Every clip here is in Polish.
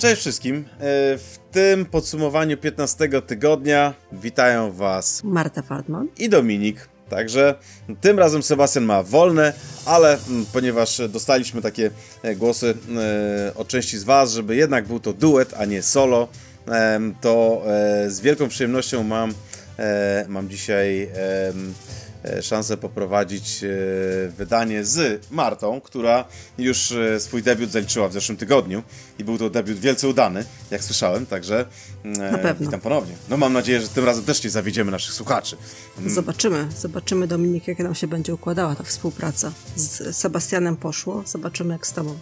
Cześć wszystkim. E, w tym podsumowaniu 15 tygodnia witają Was Marta Feldman i Dominik. Także tym razem Sebastian ma wolne, ale mm, ponieważ dostaliśmy takie e, głosy e, od części z Was, żeby jednak był to duet, a nie solo, to z wielką przyjemnością mam, mam dzisiaj szansę poprowadzić e, wydanie z Martą, która już e, swój debiut zaliczyła w zeszłym tygodniu i był to debiut wielce udany, jak słyszałem, także witam ponownie. No mam nadzieję, że tym razem też nie zawiedziemy naszych słuchaczy. Mm. Zobaczymy, zobaczymy Dominik, jak nam się będzie układała ta współpraca. Z Sebastianem poszło, zobaczymy jak z tobą.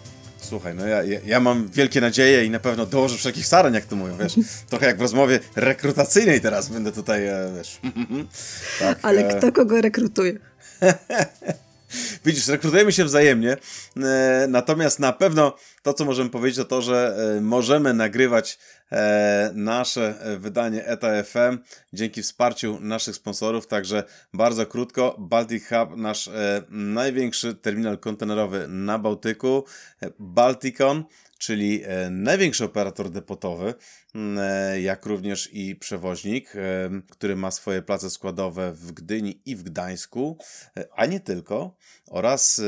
Słuchaj, no ja, ja, ja, mam wielkie nadzieje i na pewno dołożę wszelkich starań, jak to mówią, wiesz. Trochę jak w rozmowie rekrutacyjnej teraz będę tutaj, e, wiesz. tak, Ale e... kto kogo rekrutuje? Widzisz, rekrutujemy się wzajemnie, e, natomiast na pewno to, co możemy powiedzieć, to to, że e, możemy nagrywać e, nasze wydanie ETA FM dzięki wsparciu naszych sponsorów, także bardzo krótko, Baltic Hub, nasz największy terminal kontenerowy na Bałtyku, Balticon, czyli największy operator depotowy, jak również i przewoźnik, który ma swoje place składowe w Gdyni i w Gdańsku, a nie tylko oraz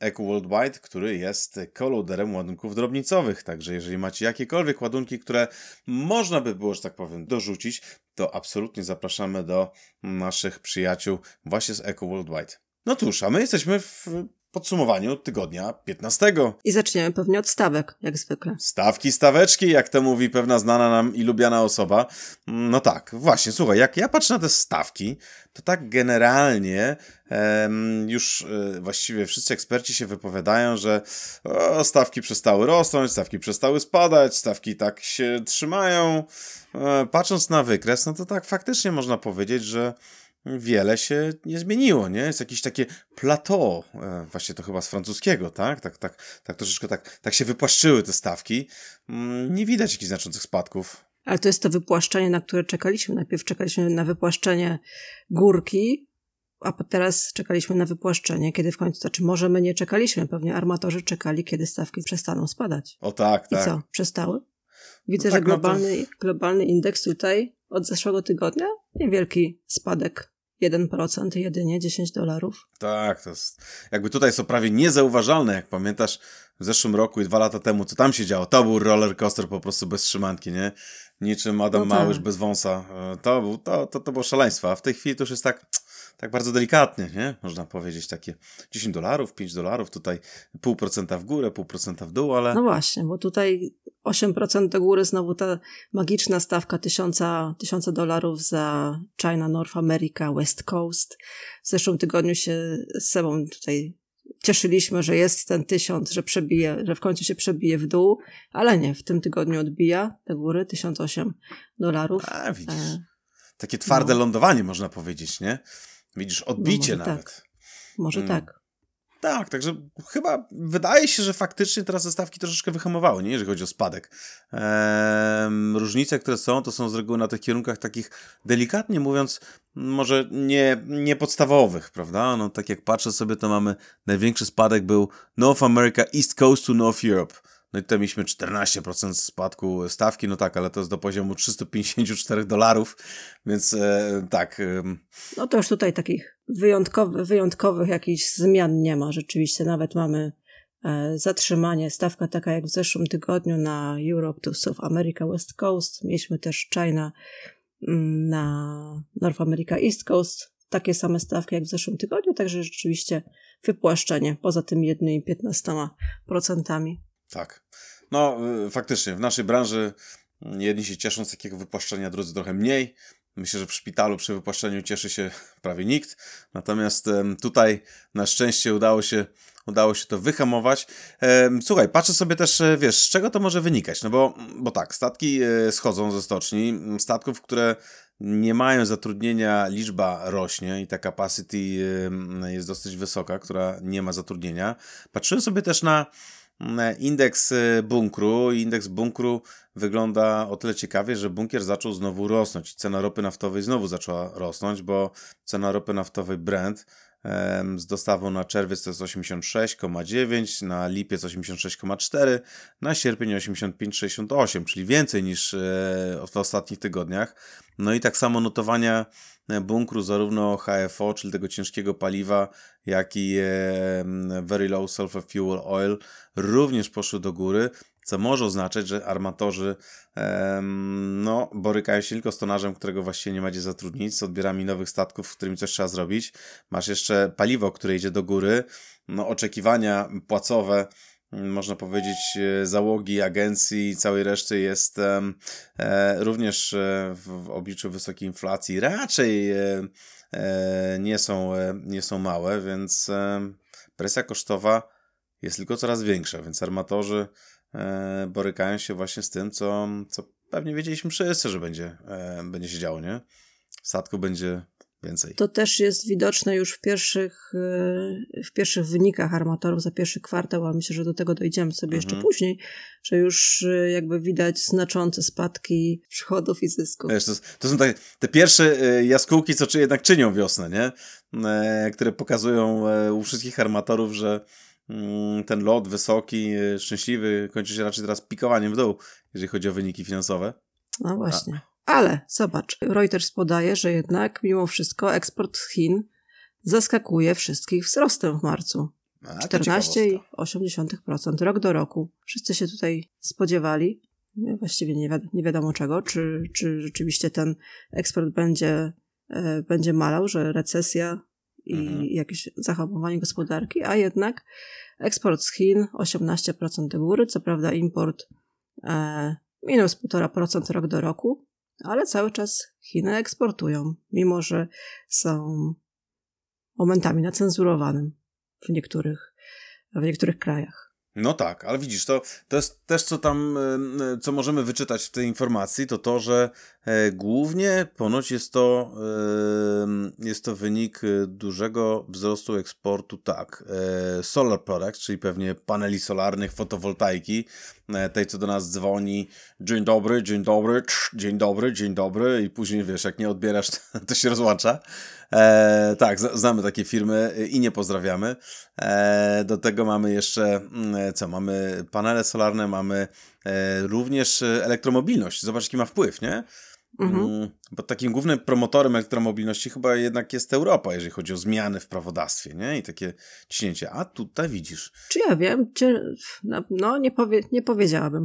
Eco Worldwide, który jest koloderem ładunków drobnicowych. Także jeżeli macie jakiekolwiek ładunki, które można by było, że tak powiem, dorzucić, to absolutnie zapraszamy do naszych przyjaciół właśnie z Eco Worldwide. No cóż, a my jesteśmy w podsumowaniu tygodnia 15. I zaczniemy pewnie od stawek, jak zwykle. Stawki, staweczki, jak to mówi pewna znana nam i lubiana osoba. No tak, właśnie, słuchaj, jak ja patrzę na te stawki, to tak generalnie em, już e, właściwie wszyscy eksperci się wypowiadają, że o, stawki przestały rosnąć, stawki przestały spadać, stawki tak się trzymają. E, patrząc na wykres, no to tak faktycznie można powiedzieć, że wiele się nie zmieniło, nie? Jest jakieś takie plateau, e, właśnie to chyba z francuskiego, tak? Tak, tak, tak troszeczkę tak, tak się wypłaszczyły te stawki. Mm, nie widać jakichś znaczących spadków. Ale to jest to wypłaszczenie, na które czekaliśmy. Najpierw czekaliśmy na wypłaszczenie górki, a teraz czekaliśmy na wypłaszczenie, kiedy w końcu, to znaczy może my nie czekaliśmy, pewnie armatorzy czekali, kiedy stawki przestaną spadać. O tak, tak. I co, przestały? Widzę, no tak, że globalny, no to... globalny indeks tutaj od zeszłego tygodnia niewielki spadek 1% jedynie 10 dolarów. Tak, to jest, jakby tutaj to prawie niezauważalne, jak pamiętasz w zeszłym roku i dwa lata temu, co tam się działo. To był roller coaster po prostu bez trzymanki, nie? Niczym Adam no tak. Małysz bez wąsa. E, to, był, to, to, to było szaleństwo, a w tej chwili to już jest tak tak bardzo delikatnie, nie? Można powiedzieć takie 10 dolarów, 5 dolarów, tutaj pół procenta w górę, pół procenta w dół, ale... No właśnie, bo tutaj 8% do góry znowu ta magiczna stawka 1000, 1000 dolarów za China, North America, West Coast. W zeszłym tygodniu się z sobą tutaj cieszyliśmy, że jest ten tysiąc, że przebije, że w końcu się przebije w dół, ale nie, w tym tygodniu odbija do góry 1008 dolarów. A, widzisz. E, Takie twarde no. lądowanie, można powiedzieć, nie? Widzisz, odbicie no, nawet. Tak. Może hmm. tak. Tak, także chyba wydaje się, że faktycznie teraz te stawki troszeczkę wyhamowały, nie? jeżeli chodzi o spadek. Ehm, różnice, które są, to są z reguły na tych kierunkach takich, delikatnie mówiąc, może nie, nie podstawowych, prawda? No tak jak patrzę sobie, to mamy największy spadek był North America, East Coast to North Europe. No i tutaj mieliśmy 14% spadku stawki, no tak, ale to jest do poziomu 354 dolarów, więc e, tak. E, no to już tutaj takich wyjątkowych, wyjątkowych jakichś zmian nie ma. Rzeczywiście nawet mamy e, zatrzymanie, stawka taka jak w zeszłym tygodniu na Europe to South America West Coast. Mieliśmy też China mm, na North America East Coast. Takie same stawki jak w zeszłym tygodniu, także rzeczywiście wypłaszczenie poza tymi jednymi 15%. Tak. No, y, faktycznie, w naszej branży jedni się cieszą z takiego wypłaszczenia, drudzy trochę mniej. Myślę, że w szpitalu przy wypłaszczeniu cieszy się prawie nikt. Natomiast tutaj na szczęście udało się, udało się to wyhamować. Słuchaj, patrzę sobie też, e, wiesz, z czego to może wynikać. No bo, bo tak, statki e, schodzą ze stoczni. Statków, które nie mają zatrudnienia, liczba rośnie i ta capacity jest dosyć wysoka, która nie ma zatrudnienia. Patrzyłem sobie też na indeks e, bunkru. Indeks bunkru wygląda o tyle ciekawie, że bunkier zaczął znowu rosnąć. Cena ropy naftowej znowu zaczęła rosnąć, bo cena ropy naftowej Brent z dostawą na czerwiec to jest 86,9, na lipiec 86,4, na sierpień 85,68, czyli więcej niż w ostatnich tygodniach. No i tak samo notowania bunkru zarówno HFO, czyli tego ciężkiego paliwa, jak i Very Low Sulfur Fuel Oil również poszły do góry co może oznaczać, że armatorzy no, borykają się tylko z tonarzem, którego właściwie nie ma gdzie zatrudnić, z odbiorami nowych statków, w którymi coś trzeba zrobić. Masz jeszcze paliwo, które idzie do góry, no, oczekiwania płacowe, można powiedzieć, e, załogi agencji i całej reszty jest e, również e, w, w obliczu wysokiej inflacji raczej nie, są, nie są małe, więc presja kosztowa jest tylko coraz większa, więc armatorzy borykają się właśnie z tym, co, co pewnie wiedzieliśmy wszyscy, że będzie, będzie się działo, nie? Statku będzie więcej. To też jest widoczne już w pierwszych, e, w pierwszych wynikach armatorów za pierwszy kwartał, a myślę, że do tego dojdziemy sobie mhm. jeszcze później, że już e, jakby widać znaczące spadki przychodów i zysków. Wiesz, to, to, są te, te pierwsze e, jaskółki, co czy jednak czynią wiosnę, nie? Które pokazują u wszystkich armatorów, że Mm, ten lot wysoki, szczęśliwy kończy się raczej teraz pikowaniem w dół, jeżeli chodzi o wyniki finansowe. No właśnie. A. Ale zobacz, Reuters podaje, że jednak mimo wszystko eksport z Chin zaskakuje wszystkich wzrostem w marcu. 14,8% rok do roku. Wszyscy się tutaj spodziewali, właściwie nie, wi nie wiadomo czego, czy, czy rzeczywiście ten eksport będzie, e, będzie malał, że recesja i mhm. jakieś zahamowanie gospodarki, a jednak eksport z Chin 18% do góry, co prawda import e, minus 1,5% rok do roku, ale cały czas Chiny eksportują, mimo że są momentami na cenzurowanym w niektórych, w niektórych krajach. No tak, ale widzisz, to, to jest też co tam, e, co możemy wyczytać w tej informacji, to to, że e, głównie ponoć jest to, e, jest to wynik dużego wzrostu eksportu, tak, solar products, czyli pewnie paneli solarnych, fotowoltaiki, tej co do nas dzwoni, dzień dobry, dzień dobry, dzień dobry, dzień dobry i później wiesz, jak nie odbierasz, to się rozłącza. E, tak, znamy takie firmy i nie pozdrawiamy. E, do tego mamy jeszcze, mm, co, mamy panele solarne, mamy e, również elektromobilność. Zobacz, jaki ma wpływ, nie? Mhm. Mm, bo takim głównym promotorem elektromobilności chyba jednak jest Europa, jeżeli chodzi o zmiany w prawodawstwie, nie? I takie ciśnięcie. A tutaj widzisz. Czy ja wiem? Czy, no, no nie, powie, nie powiedziałabym.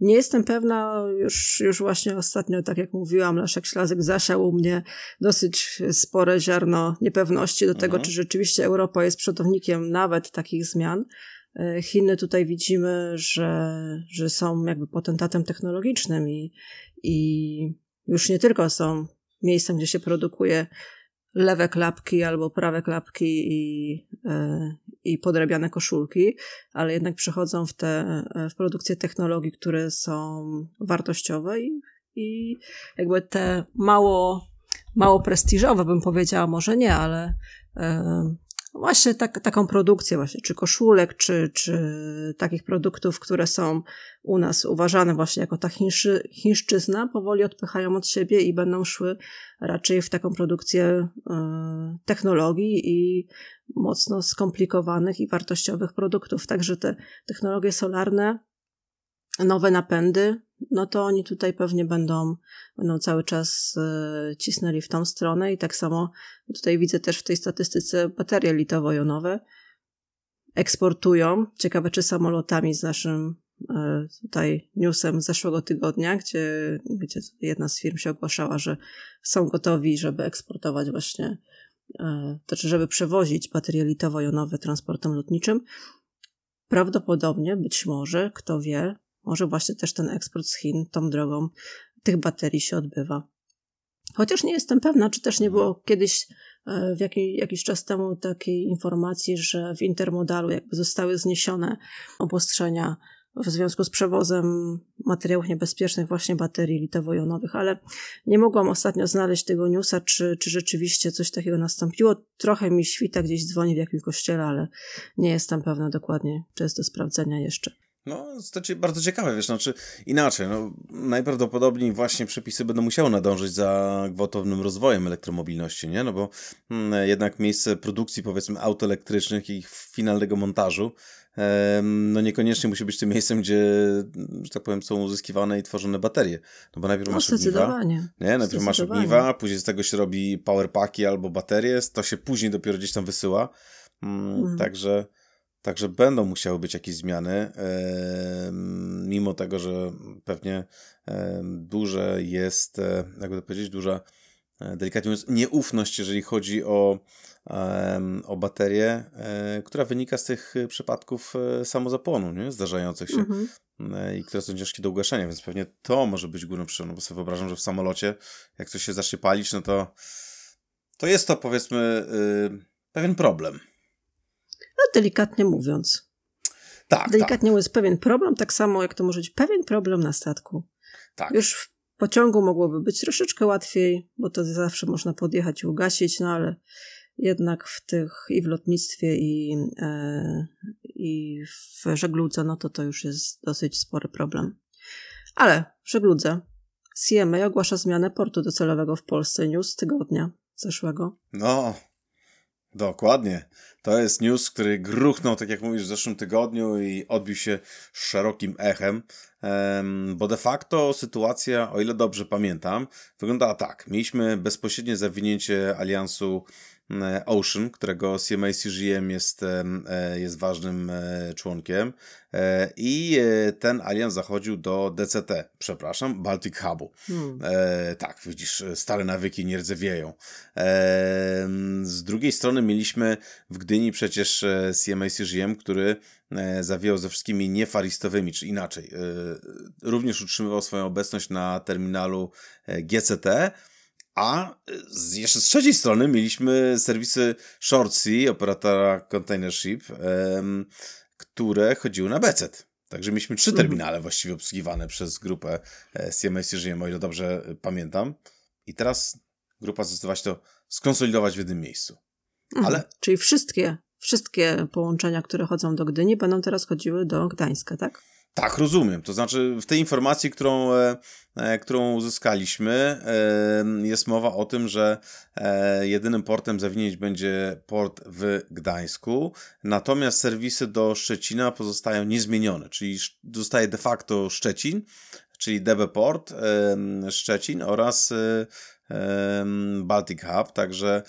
nie jestem pewna, już, już właśnie ostatnio, tak jak mówiłam, Leszek Ślazek zasiał u mnie dosyć spore ziarno niepewności do tego, mhm. czy rzeczywiście Europa jest przodownikiem nawet takich zmian. E, Chiny tutaj widzimy, że, że są jakby potentatem technologicznym i, i już nie tylko są miejscem, gdzie się produkuje lewe klapki albo prawe klapki i, e, i podrabiane koszulki, ale jednak przechodzą w te e, w produkcję technologii, które są wartościowe i, i jakby te mało, mało prestiżowe, bym powiedziała, może nie, ale e, właśnie tak, taką produkcję właśnie, czy koszulek, czy, czy takich produktów, które są u nas uważane właśnie jako ta chińszy, chińszczyzna, powoli odpychają od siebie i będą szły raczej w taką produkcję y, technologii i mocno skomplikowanych i wartościowych produktów. Także te technologie solarne, nowe napędy, no to oni tutaj pewnie będą, będą cały czas e, cisnęli w tą stronę i tak samo tutaj widzę też w tej statystyce baterie litowo-jonowe eksportują. Ciekawe, czy samolotami z naszym e, tutaj newsem z zeszłego tygodnia, gdzie, gdzie jedna z firm się ogłaszała, że są gotowi, żeby eksportować właśnie, e, to znaczy, żeby przewozić baterie litowo-jonowe transportem lotniczym. Prawdopodobnie, być może, kto wie, może właśnie też ten eksport z Chin tą drogą tych baterii się odbywa. Chociaż nie jestem pewna, czy też nie było kiedyś e, w jakiś, jakiś czas temu takiej informacji, że w intermodalu jakby zostały zniesione obostrzenia w związku z przewozem materiałów niebezpiecznych, właśnie baterii litowo-jonowych, ale nie mogłam ostatnio znaleźć tego newsa, czy, czy rzeczywiście coś takiego nastąpiło. Trochę mi świta gdzieś dzwoni w jakimś kościele, ale nie jestem pewna dokładnie, czy jest do sprawdzenia jeszcze. No, to bardzo ciekawe, wiesz, znaczy inaczej, no, najprawdopodobniej właśnie przepisy będą musiały nadążyć za gwałtownym rozwojem elektromobilności, nie? No bo mm, jednak miejsce produkcji, powiedzmy, aut elektrycznych i ich finalnego montażu, no niekoniecznie musi być tym miejscem, gdzie, że tak powiem, są uzyskiwane i tworzone baterie. No bo najpierw no, masz ogniwa, nie? Najpierw masz ogniwa, później z tego się robi powerpacki albo baterie, to się później dopiero gdzieś tam wysyła, mm, mm. także... Także będą musiały być jakieś zmiany, mimo tego, że pewnie duże jest, e, jakby to powiedzieć, duża, e, delikatnie mówiąc, nieufność, jeżeli chodzi o, o baterię, e, która wynika z tych przypadków samozapłonu, nie? zdarzających się. Mhm. I które są ciężkie do ugaszenia, więc pewnie to może być główną przyczyną, bo sobie wyobrażam, że w samolocie, jak coś się zacznie palić, no to, to jest to powiedzmy pewien problem. No, delikatnie mówiąc. Tak. Delikatnie tak. mówiąc, pewien problem, tak samo jak to może być pewien problem na statku. Tak. Już w pociągu mogłoby być troszeczkę łatwiej, bo to zawsze można podjechać i ugasić, no ale jednak w tych i w lotnictwie, i, e, i w żegludze, no to to już jest dosyć spory problem. Ale w żegludze CMA ogłasza zmianę portu docelowego w Polsce news tygodnia zeszłego. No, Dokładnie. To jest news, który gruchnął, tak jak mówisz, w zeszłym tygodniu i odbił się szerokim echem, bo de facto sytuacja, o ile dobrze pamiętam, wyglądała tak. Mieliśmy bezpośrednie zawinięcie aliansu Ocean, którego CMA CGM jest, e, e, jest ważnym członkiem i ten alians zachodził do DCT, przepraszam, Baltic Hubu. Hmm. tak, widzisz, stare nawyki nie rdzewieją. z drugiej strony mieliśmy w Gdyni przecież CMA CGM, który zawijał ze wszystkimi niefaristowymi, czy inaczej, również utrzymywał swoją obecność na terminalu GCT, a z, jeszcze z trzeciej strony mieliśmy serwisy Shortsea, operatora Container Ship, um, które chodziły na BCET. Także mieliśmy trzy mhm. terminale właściwie obsługiwane przez grupę e, CMS Żyjem, o ile dobrze pamiętam. I teraz grupa zdecydowała się to skonsolidować w jednym miejscu. Mhm. Ale... Czyli wszystkie, wszystkie połączenia, które chodzą do Gdyni, będą teraz chodziły do Gdańska, tak? Tak, rozumiem. To znaczy, w tej informacji, którą, e, e, którą uzyskaliśmy, e, jest mowa o tym, że jedynym portem zawinięć będzie port w Gdańsku, natomiast serwisy do Szczecina pozostają niezmienione, czyli zostaje de facto Szczecin, czyli DB Port Szczecin oraz Baltic Hub, także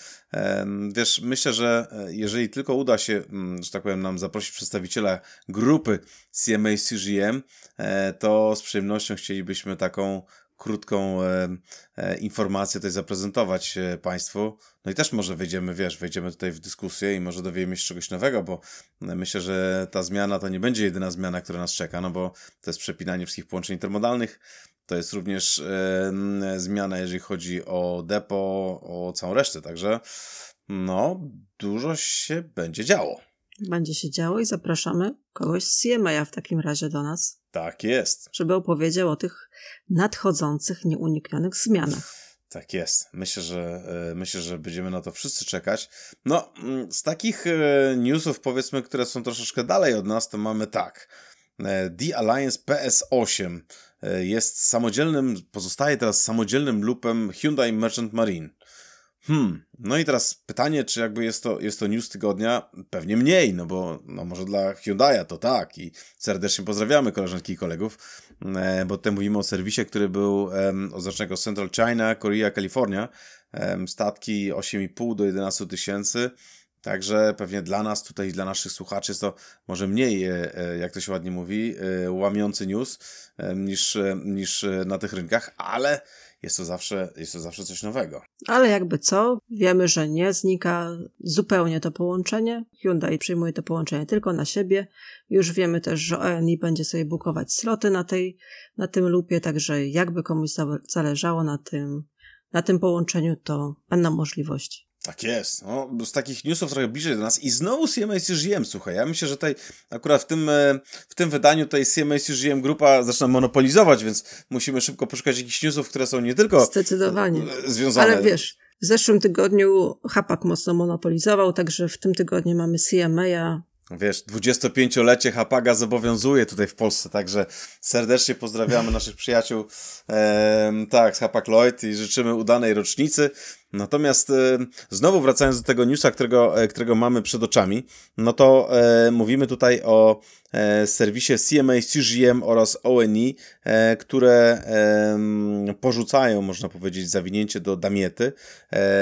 wiesz, myślę, że e, jeżeli tylko uda się, mm, że tak powiem, nam zaprosić przedstawiciela grupy CMA CGM, e, to z przyjemnością chcielibyśmy taką krótką e, informację tutaj zaprezentować Państwu. No i też może wejdziemy, wiesz, wejdziemy tutaj w dyskusję i może dowiemy się czegoś nowego, bo myślę, że ta zmiana to nie będzie jedyna zmiana, która nas czeka, no bo to jest przepinanie wszystkich połączeń intermodalnych, to jest również zmiana, jeżeli chodzi o depo, o całą resztę, także no, dużo się będzie działo. Będzie się działo i zapraszamy kogoś z CMA w takim razie do nas. Tak jest. Żeby opowiedział o tych nadchodzących, nieuniknionych zmianach. Tak jest. Myślę, że e, myślę, że będziemy na to wszyscy czekać. No, mm, z takich e, newsów, powiedzmy, które są troszeczkę dalej od nas, to mamy tak. The Alliance PS8 jest samodzielnym, pozostaje teraz samodzielnym lupem Hyundai Merchant Marine. Hmm, no i teraz pytanie, czy jakby jest to, jest to news tygodnia? Pewnie mniej, no bo no może dla Hyundai'a to tak i serdecznie pozdrawiamy koleżanki i kolegów, e, bo tutaj mówimy o serwisie, który był e, oznaczonego Central China, Korea, Kalifornia, e, statki 8,5 do 11 tysięcy, Także pewnie dla nas tutaj, dla naszych słuchaczy jest to może mniej, e, e, jak to się ładnie mówi, e, łamiący news niż, niż na tych rynkach, ale jest to, zawsze, jest to zawsze coś nowego. Ale jakby co, wiemy, że nie znika zupełnie to połączenie. Hyundai przyjmuje to połączenie tylko na siebie. Już wiemy też, że ONI będzie sobie bukować sloty na, tej, na tym lupie, także jakby komuś zależało na tym, na tym połączeniu, to będą możliwości. Tak jest. No, z takich newsów trochę bliżej do nas. I znowu CMA CGM, słuchaj. Ja myślę, że tutaj akurat w tym, e, w tym wydaniu tutaj CMA CGM grupa zaczyna monopolizować, więc musimy szybko poszukać jakichś newsów, które są nie tylko Zdecydowanie. E, związane. Ale wiesz, w zeszłym tygodniu Hapak mocno monopolizował, także w tym tygodniu mamy CMA, wiesz, 25-lecie Hapaga zobowiązuje tutaj w Polsce, także serdecznie pozdrawiamy naszych przyjaciół, e, tak, z Hapag Lloyd i życzymy udanej rocznicy. Natomiast e, znowu wracając do tego newsa, którego, e, którego mamy przed oczami, no to e, mówimy tutaj o e, serwisie CMA, CGM oraz ONI, e, które porzucają, można powiedzieć, zawinięcie do Damiety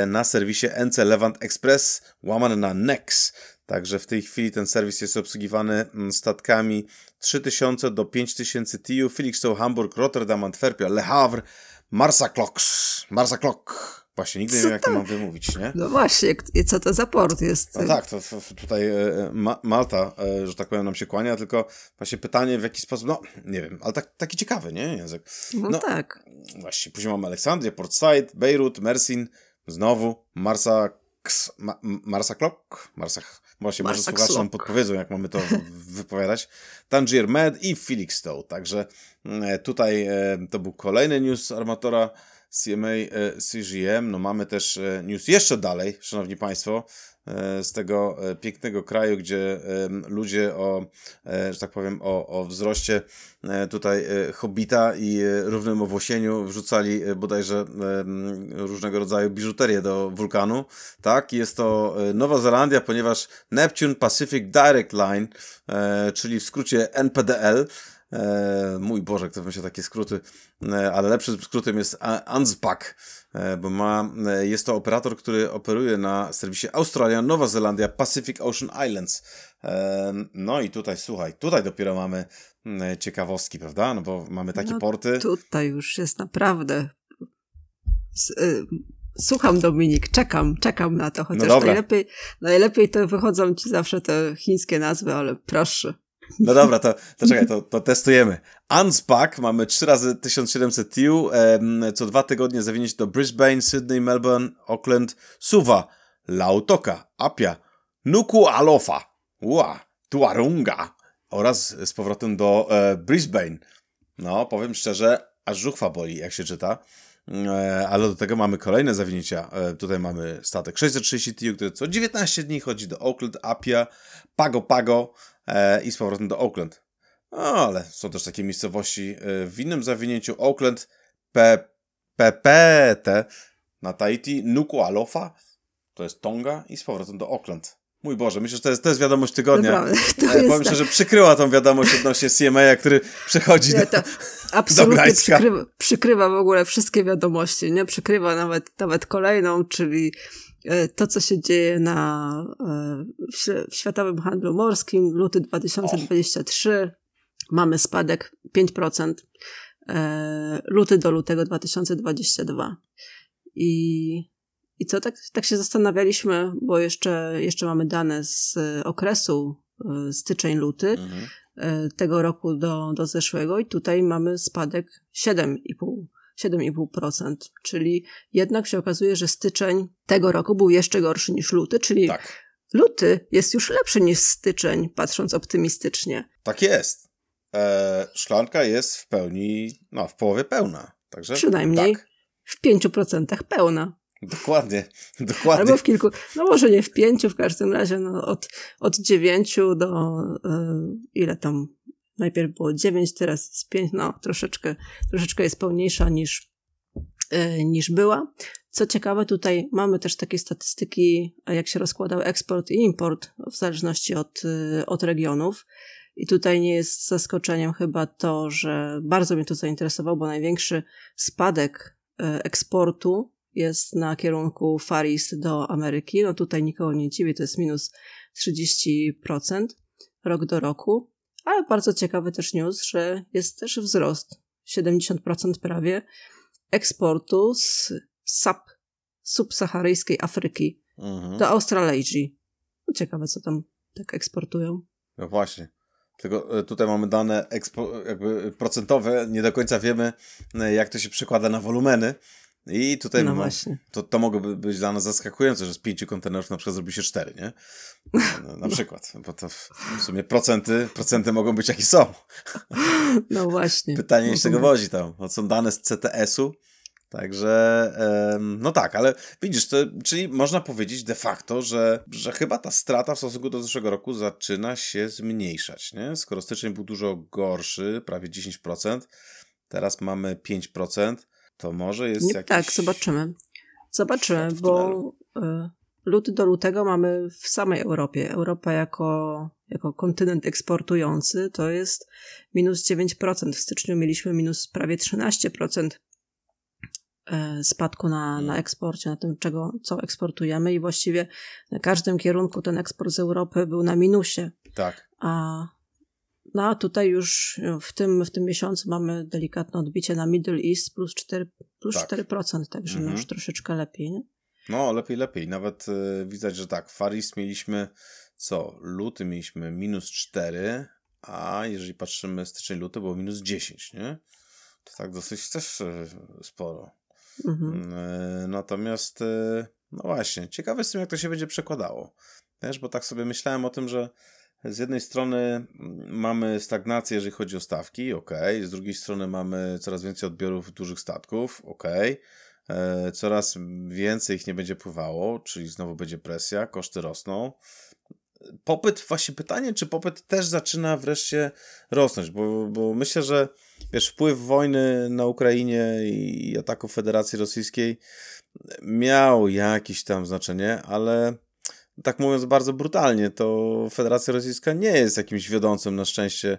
na serwisie NC Levant Express, łamane na NEX. Także w tej chwili ten serwis jest obsługiwany mm, statkami 3000 do 5000 TU, Felixstowe, Hamburg, Rotterdam, Antwerpia, Le Havre, Marsa Clocks, Marsa Clock. Właśnie, nigdy nie wiem, jak to mam wymówić, nie? No właśnie, co to za port jest? No tak, to, to tutaj e, Ma Malta, e, że tak powiem, nam się kłania, tylko właśnie pytanie w jaki sposób, no nie wiem, ale tak, taki ciekawy, nie? Język. No, no tak. Właśnie, później mamy Aleksandrię, Port Said, Beirut, Mersin, znowu Marsa, Ks, Ma, Marsa Clock, Marsa Właśnie, może słuchacze nam podpowiedzą, jak mamy to wypowiadać. Tangier Med i Felixstowe. Także mm, tutaj e, to był kolejny news armatora CMA e, CGM. No mamy też e, news jeszcze dalej, szanowni państwo, z tego pięknego kraju, gdzie ludzie o, że tak powiem, o, o wzroście tutaj hobita i równym owłosieniu wrzucali bodajże różnego rodzaju biżuterię do wulkanu. Tak, jest to Nowa Zelandia, ponieważ Neptune Pacific Direct Line, czyli w skrócie NPDL, E, mój Boże, kto wymyśla takie skróty, e, ale lepszym skrótem jest ANZPAC, e, bo ma, e, jest to operator, który operuje na serwisie Australia, Nowa Zelandia, Pacific Ocean Islands. E, no i tutaj, słuchaj, tutaj dopiero mamy e, ciekawostki, prawda? No bo mamy takie no, porty. Tutaj już jest naprawdę. Słucham Dominik, czekam, czekam na to, no chociaż no najlepiej, najlepiej to wychodzą ci zawsze te chińskie nazwy, ale proszę. No dobra, to, to czekaj, to, to testujemy. Unspack mamy 3 razy 1700 TU, co dwa tygodnie zawinięć do Brisbane, Sydney, Melbourne, Auckland, Suva, Lautoka, Apia, Nuku Alofa, Ua, Tuarunga oraz z powrotem do e, Brisbane. No, powiem szczerze, aż żuchwa boli, jak się czyta. E, ale do tego mamy kolejne zawinięcia. E, tutaj mamy statek 630 TU, który co 19 dni chodzi do Auckland, Apia, Pago Pago, i z powrotem do Oakland. No, ale są też takie miejscowości e, w innym zawinięciu. Oakland, PPT na Tahiti, Nuku'alofa, to jest Tonga i z powrotem do Oakland. Mój Boże, myślę, że to jest, to jest wiadomość tygodnia. Naprawdę, to e, Powiem tak. przykryła tą wiadomość odnośnie CMA, który przechodzi do, absolutnie do przykrywa, przykrywa w ogóle wszystkie wiadomości, nie? Przykrywa nawet, nawet kolejną, czyli E, to, co się dzieje na, e, w światowym handlu morskim, luty 2023, mamy spadek 5%, e, luty do lutego 2022. I, i co, tak, tak się zastanawialiśmy, bo jeszcze, jeszcze mamy dane z okresu styczeń-luty mhm. tego roku do, do zeszłego i tutaj mamy spadek 7,5%. 7,5%, czyli jednak się okazuje, że styczeń tego roku był jeszcze gorszy niż luty, czyli tak. luty jest już lepszy niż styczeń, patrząc optymistycznie. Tak jest. E, szklanka jest w pełni, no w połowie pełna. Także Przynajmniej tak. w 5% pełna. Dokładnie, dokładnie. Albo w kilku, no może nie w pięciu, w każdym razie no od, od dziewięciu do y, ile tam najpierw było 9, teraz jest 5, no troszeczkę, troszeczkę jest pełniejsza niż, yy, niż była. Co ciekawe, tutaj mamy też takie statystyki, jak się rozkładał eksport i import w zależności od, yy, od regionów. I tutaj nie jest zaskoczeniem chyba to, że bardzo mnie to zainteresowało, bo największy spadek yy, eksportu jest na kierunku Far East do Ameryki. No tutaj nikogo nie dziwi, to jest minus 30% rok do roku. Ale bardzo ciekawy też news, że jest też wzrost 70% prawie eksportu z sub, subsaharyjskiej Afryki mhm. do Australazji. No ciekawe, co tam tak eksportują. No właśnie. Tylko e, tutaj mamy dane procentowe, nie do końca wiemy, e, jak to się przekłada na wolumeny. I tutaj no właśnie. To, to mogłoby być dla nas zaskakujące, że z pięciu kontenerów na przykład zrobi się cztery, nie? No, na przykład, bo to w sumie procenty, procenty mogą być jakie są. No właśnie. Pytanie, z czego wozi tam. No, są dane z CTS-u, Także, no tak, ale widzisz, to, czyli można powiedzieć de facto, że, że chyba ta strata w stosunku do zeszłego roku zaczyna się zmniejszać, nie? Skoro styczeń był dużo gorszy, prawie 10%, teraz mamy 5%, to może jest nie, jakiś... Tak, zobaczymy. Zobaczymy, bo y, luty do lutego mamy w samej Europie. Europa jako, jako kontynent eksportujący to jest minus 9%. W styczniu mieliśmy minus prawie 13% e, spadku na, na mm. eksporcie, na tym, czego, co eksportujemy i właściwie na każdym kierunku ten eksport z Europy był na minusie. Tak. A, no a tutaj już w tym, w tym miesiącu mamy delikatne odbicie na Middle East plus 4%, plus tak. 4% także mhm. już troszeczkę lepiej. Nie? No, lepiej, lepiej. Nawet y, widać, że tak, Faris mieliśmy co? Luty mieliśmy minus 4, a jeżeli patrzymy styczeń, luty było minus 10, nie? To tak dosyć też y, sporo. Mhm. Y, natomiast, no właśnie, ciekawe jestem, jak to się będzie przekładało. Też, bo tak sobie myślałem o tym, że z jednej strony mamy stagnację, jeżeli chodzi o stawki, ok. Z drugiej strony mamy coraz więcej odbiorów dużych statków, ok. E, coraz więcej ich nie będzie pływało, czyli znowu będzie presja, koszty rosną. Popyt, właśnie pytanie, czy popyt też zaczyna wreszcie rosnąć, bo, bo myślę, że wiesz, wpływ wojny na Ukrainie i ataku Federacji Rosyjskiej miał jakieś tam znaczenie, ale tak mówiąc bardzo brutalnie, to Federacja Rosyjska nie jest jakimś wiodącym na szczęście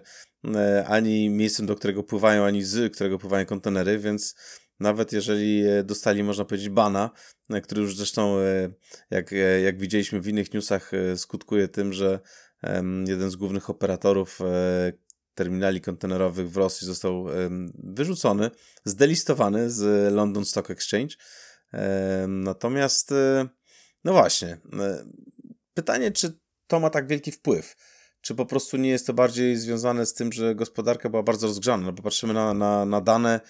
e, ani miejscem, do którego pływają, ani z którego pływają kontenery, więc nawet jeżeli e, dostali, można powiedzieć, bana, e, który już zresztą, jak, jak widzieliśmy w innych newsach, skutkuje tym, że jeden z głównych operatorów terminali kontenerowych w Rosji został wyrzucony, zdelistowany z London Stock Exchange. Natomiast, no właśnie, pytanie, czy to ma tak wielki wpływ? Czy po prostu nie jest to bardziej związane z tym, że gospodarka była bardzo rozgrzana? No bo patrzymy na, na, na dane,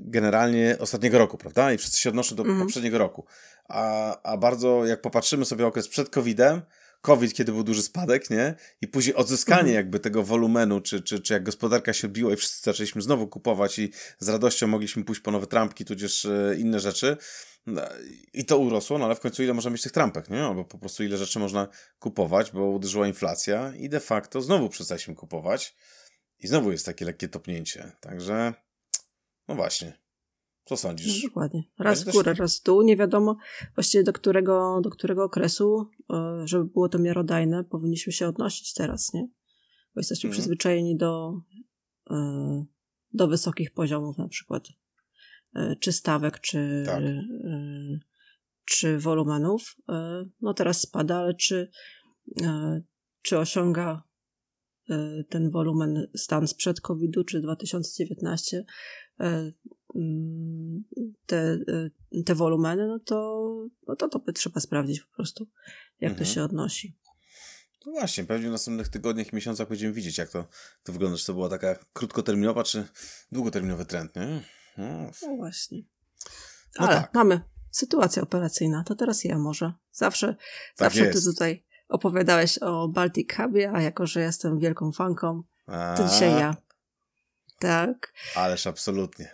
generalnie ostatniego roku, prawda? I wszyscy się odnoszą do mm. poprzedniego roku. A, a bardzo, jak popatrzymy sobie okres przed COVID-em, COVID, kiedy był duży spadek, nie? I później odzyskanie mm. jakby tego wolumenu, czy, czy, czy jak gospodarka się odbiła i wszyscy zaczęliśmy znowu kupować i z radością mogliśmy pójść po nowe trampki, tudzież e, inne rzeczy. No, I to urosło, no ale w końcu ile można mieć tych trampek, nie? Bo po prostu ile rzeczy można kupować, bo uderzyła inflacja i de facto znowu przestaliśmy kupować i znowu jest takie lekkie topnięcie. Także no właśnie. Co sądzisz? No, dokładnie. Raz w górę, raz w dół. Nie wiadomo właściwie do którego, do którego okresu, e, żeby było to miarodajne, powinniśmy się odnosić teraz, nie? Bo jesteśmy mhm. przyzwyczajeni do, e, do wysokich poziomów, na przykład czy stawek, czy, tak. czy wolumenów. No teraz spada, ale czy, czy osiąga ten wolumen stan sprzed COVID-u, czy 2019, E, mm, te, e, te wolumeny, no to, no to, to by trzeba sprawdzić po prostu, jak mhm. to się odnosi. No właśnie, pewnie w następnych tygodniach i miesiącach będziemy widzieć, jak to, to wygląda, czy to była taka krótkoterminowa, czy długoterminowy trend, nie? No, no właśnie. No Ale tak. mamy sytuacja operacyjna, to teraz ja może. Zawsze, tak zawsze jest. ty tutaj opowiadałeś o Baltic Hubie, a jako, że jestem wielką fanką, to dzisiaj ja. Tak. Ależ absolutnie.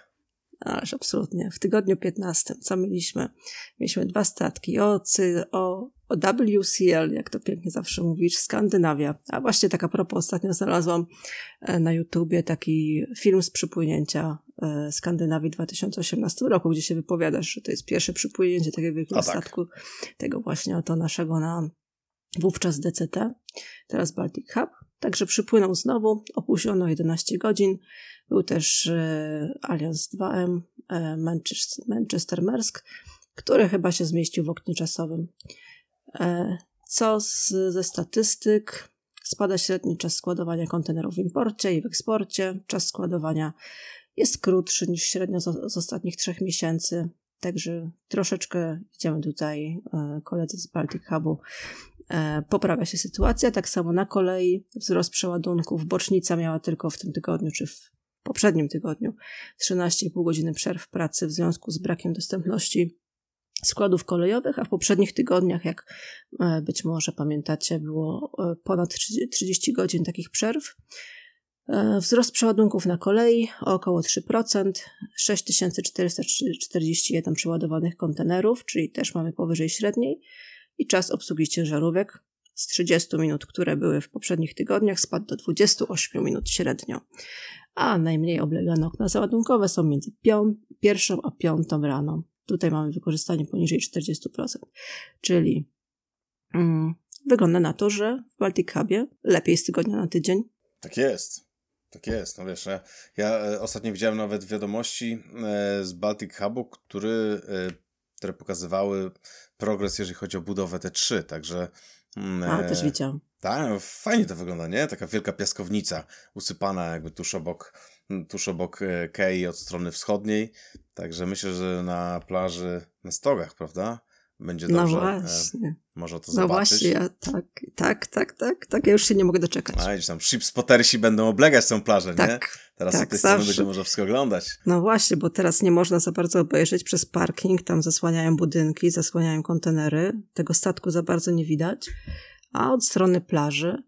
Ależ absolutnie. W tygodniu 15 co mieliśmy? Mieliśmy dwa statki o, o, o WCL, jak to pięknie zawsze mówisz, Skandynawia. A właśnie taka propos, ostatnio znalazłam e, na YouTubie taki film z przypłynięcia Skandynawii 2018 roku, gdzie się wypowiadasz, że to jest pierwsze przypłynięcie takiego wielkiego tak. statku, tego właśnie oto naszego na wówczas DCT, teraz Baltic Hub. Także przypłynął znowu, opóźniono 11 godzin. Był też e, Allianz 2M e, Manchester, Manchester Mersk, który chyba się zmieścił w oknie czasowym. E, co z, ze statystyk? Spada średni czas składowania kontenerów w imporcie i w eksporcie. Czas składowania jest krótszy niż średnio z, ostatnich trzech miesięcy. Także troszeczkę idziemy tutaj koledzy z Baltic Hubu E, poprawia się sytuacja. Tak samo na kolei wzrost przeładunków. Bocznica miała tylko w tym tygodniu, czy w poprzednim tygodniu 13,5 godziny przerw pracy w związku z brakiem dostępności składów kolejowych, a w poprzednich tygodniach, jak e, być może pamiętacie, było e, ponad 30 godzin takich przerw. E, wzrost przeładunków na kolei o około 3%, 6441 przeładowanych kontenerów, czyli też mamy powyżej średniej, i czas obsługi ciężarówek z 30 minut, które były w poprzednich tygodniach, spadł do 28 minut średnio. A najmniej oblegane okna załadunkowe są między pierwszą a piątą rano. Tutaj mamy wykorzystanie poniżej 40%, czyli mm, wygląda na to, że w Baltic Hubie lepiej z tygodnia na tydzień. Tak jest. Tak jest, no wiesz, ja, ja e, ostatnio widziałem nawet wiadomości e, z Baltic Hubu, który, e, które pokazywały progres, jeżeli chodzi o budowę T3, także... Mm, A, też widziałam. Tak, no, fajnie to wygląda, nie? Taka wielka piaskownica usypana jakby tuż obok, tuż obok Kei od strony wschodniej, także myślę, że na plaży, na stogach, prawda? Będzie no dobrze. No właśnie. Może to zobaczyć. No właśnie, ja, tak, tak, tak, tak, tak, ja już się nie mogę doczekać. A, gdzieś tam shipspottersi będą oblegać tą plażę, tak, nie? Teraz tak, tej strony będzie można wszystko oglądać. No właśnie, bo teraz nie można za bardzo obejrzeć przez parking, tam zasłaniają budynki, zasłaniają kontenery, tego statku za bardzo nie widać, a od strony plaży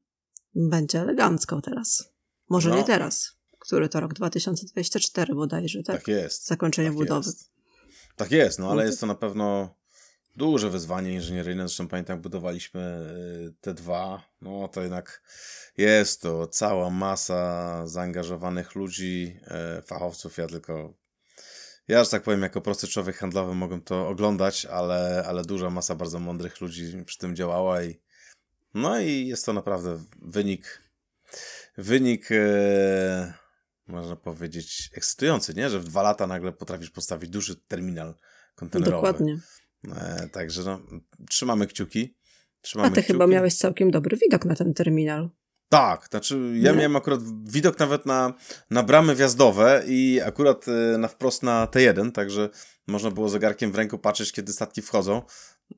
będzie elegancko teraz. Może no. nie teraz, który to rok 2024 bodajże, tak? Tak jest. Zakończenie tak budowy. Jest. Tak jest, no ale jest to na pewno duże wyzwanie inżynieryjne. Zresztą pamiętam, jak budowaliśmy y, te dwa, no to jednak jest to cała masa zaangażowanych ludzi, e, fachowców. Ja tylko, ja, że tak powiem, jako prosty człowiek handlowy mogłem to oglądać, ale, ale duża masa bardzo mądrych ludzi przy tym działała i no i jest to naprawdę wynik, wynik, e, można powiedzieć, ekscytujący, nie? Że w dwa lata nagle potrafisz postawić duży terminal kontenerowy. Dokładnie. E, także no, trzymamy kciuki. Trzymamy A ty kciuki. chyba miałeś całkiem dobry widok na ten terminal. Tak, znaczy ja Nie? miałem akurat widok nawet na, na bramy wjazdowe i akurat e, na wprost na T1, także można było zegarkiem w ręku patrzeć, kiedy statki wchodzą.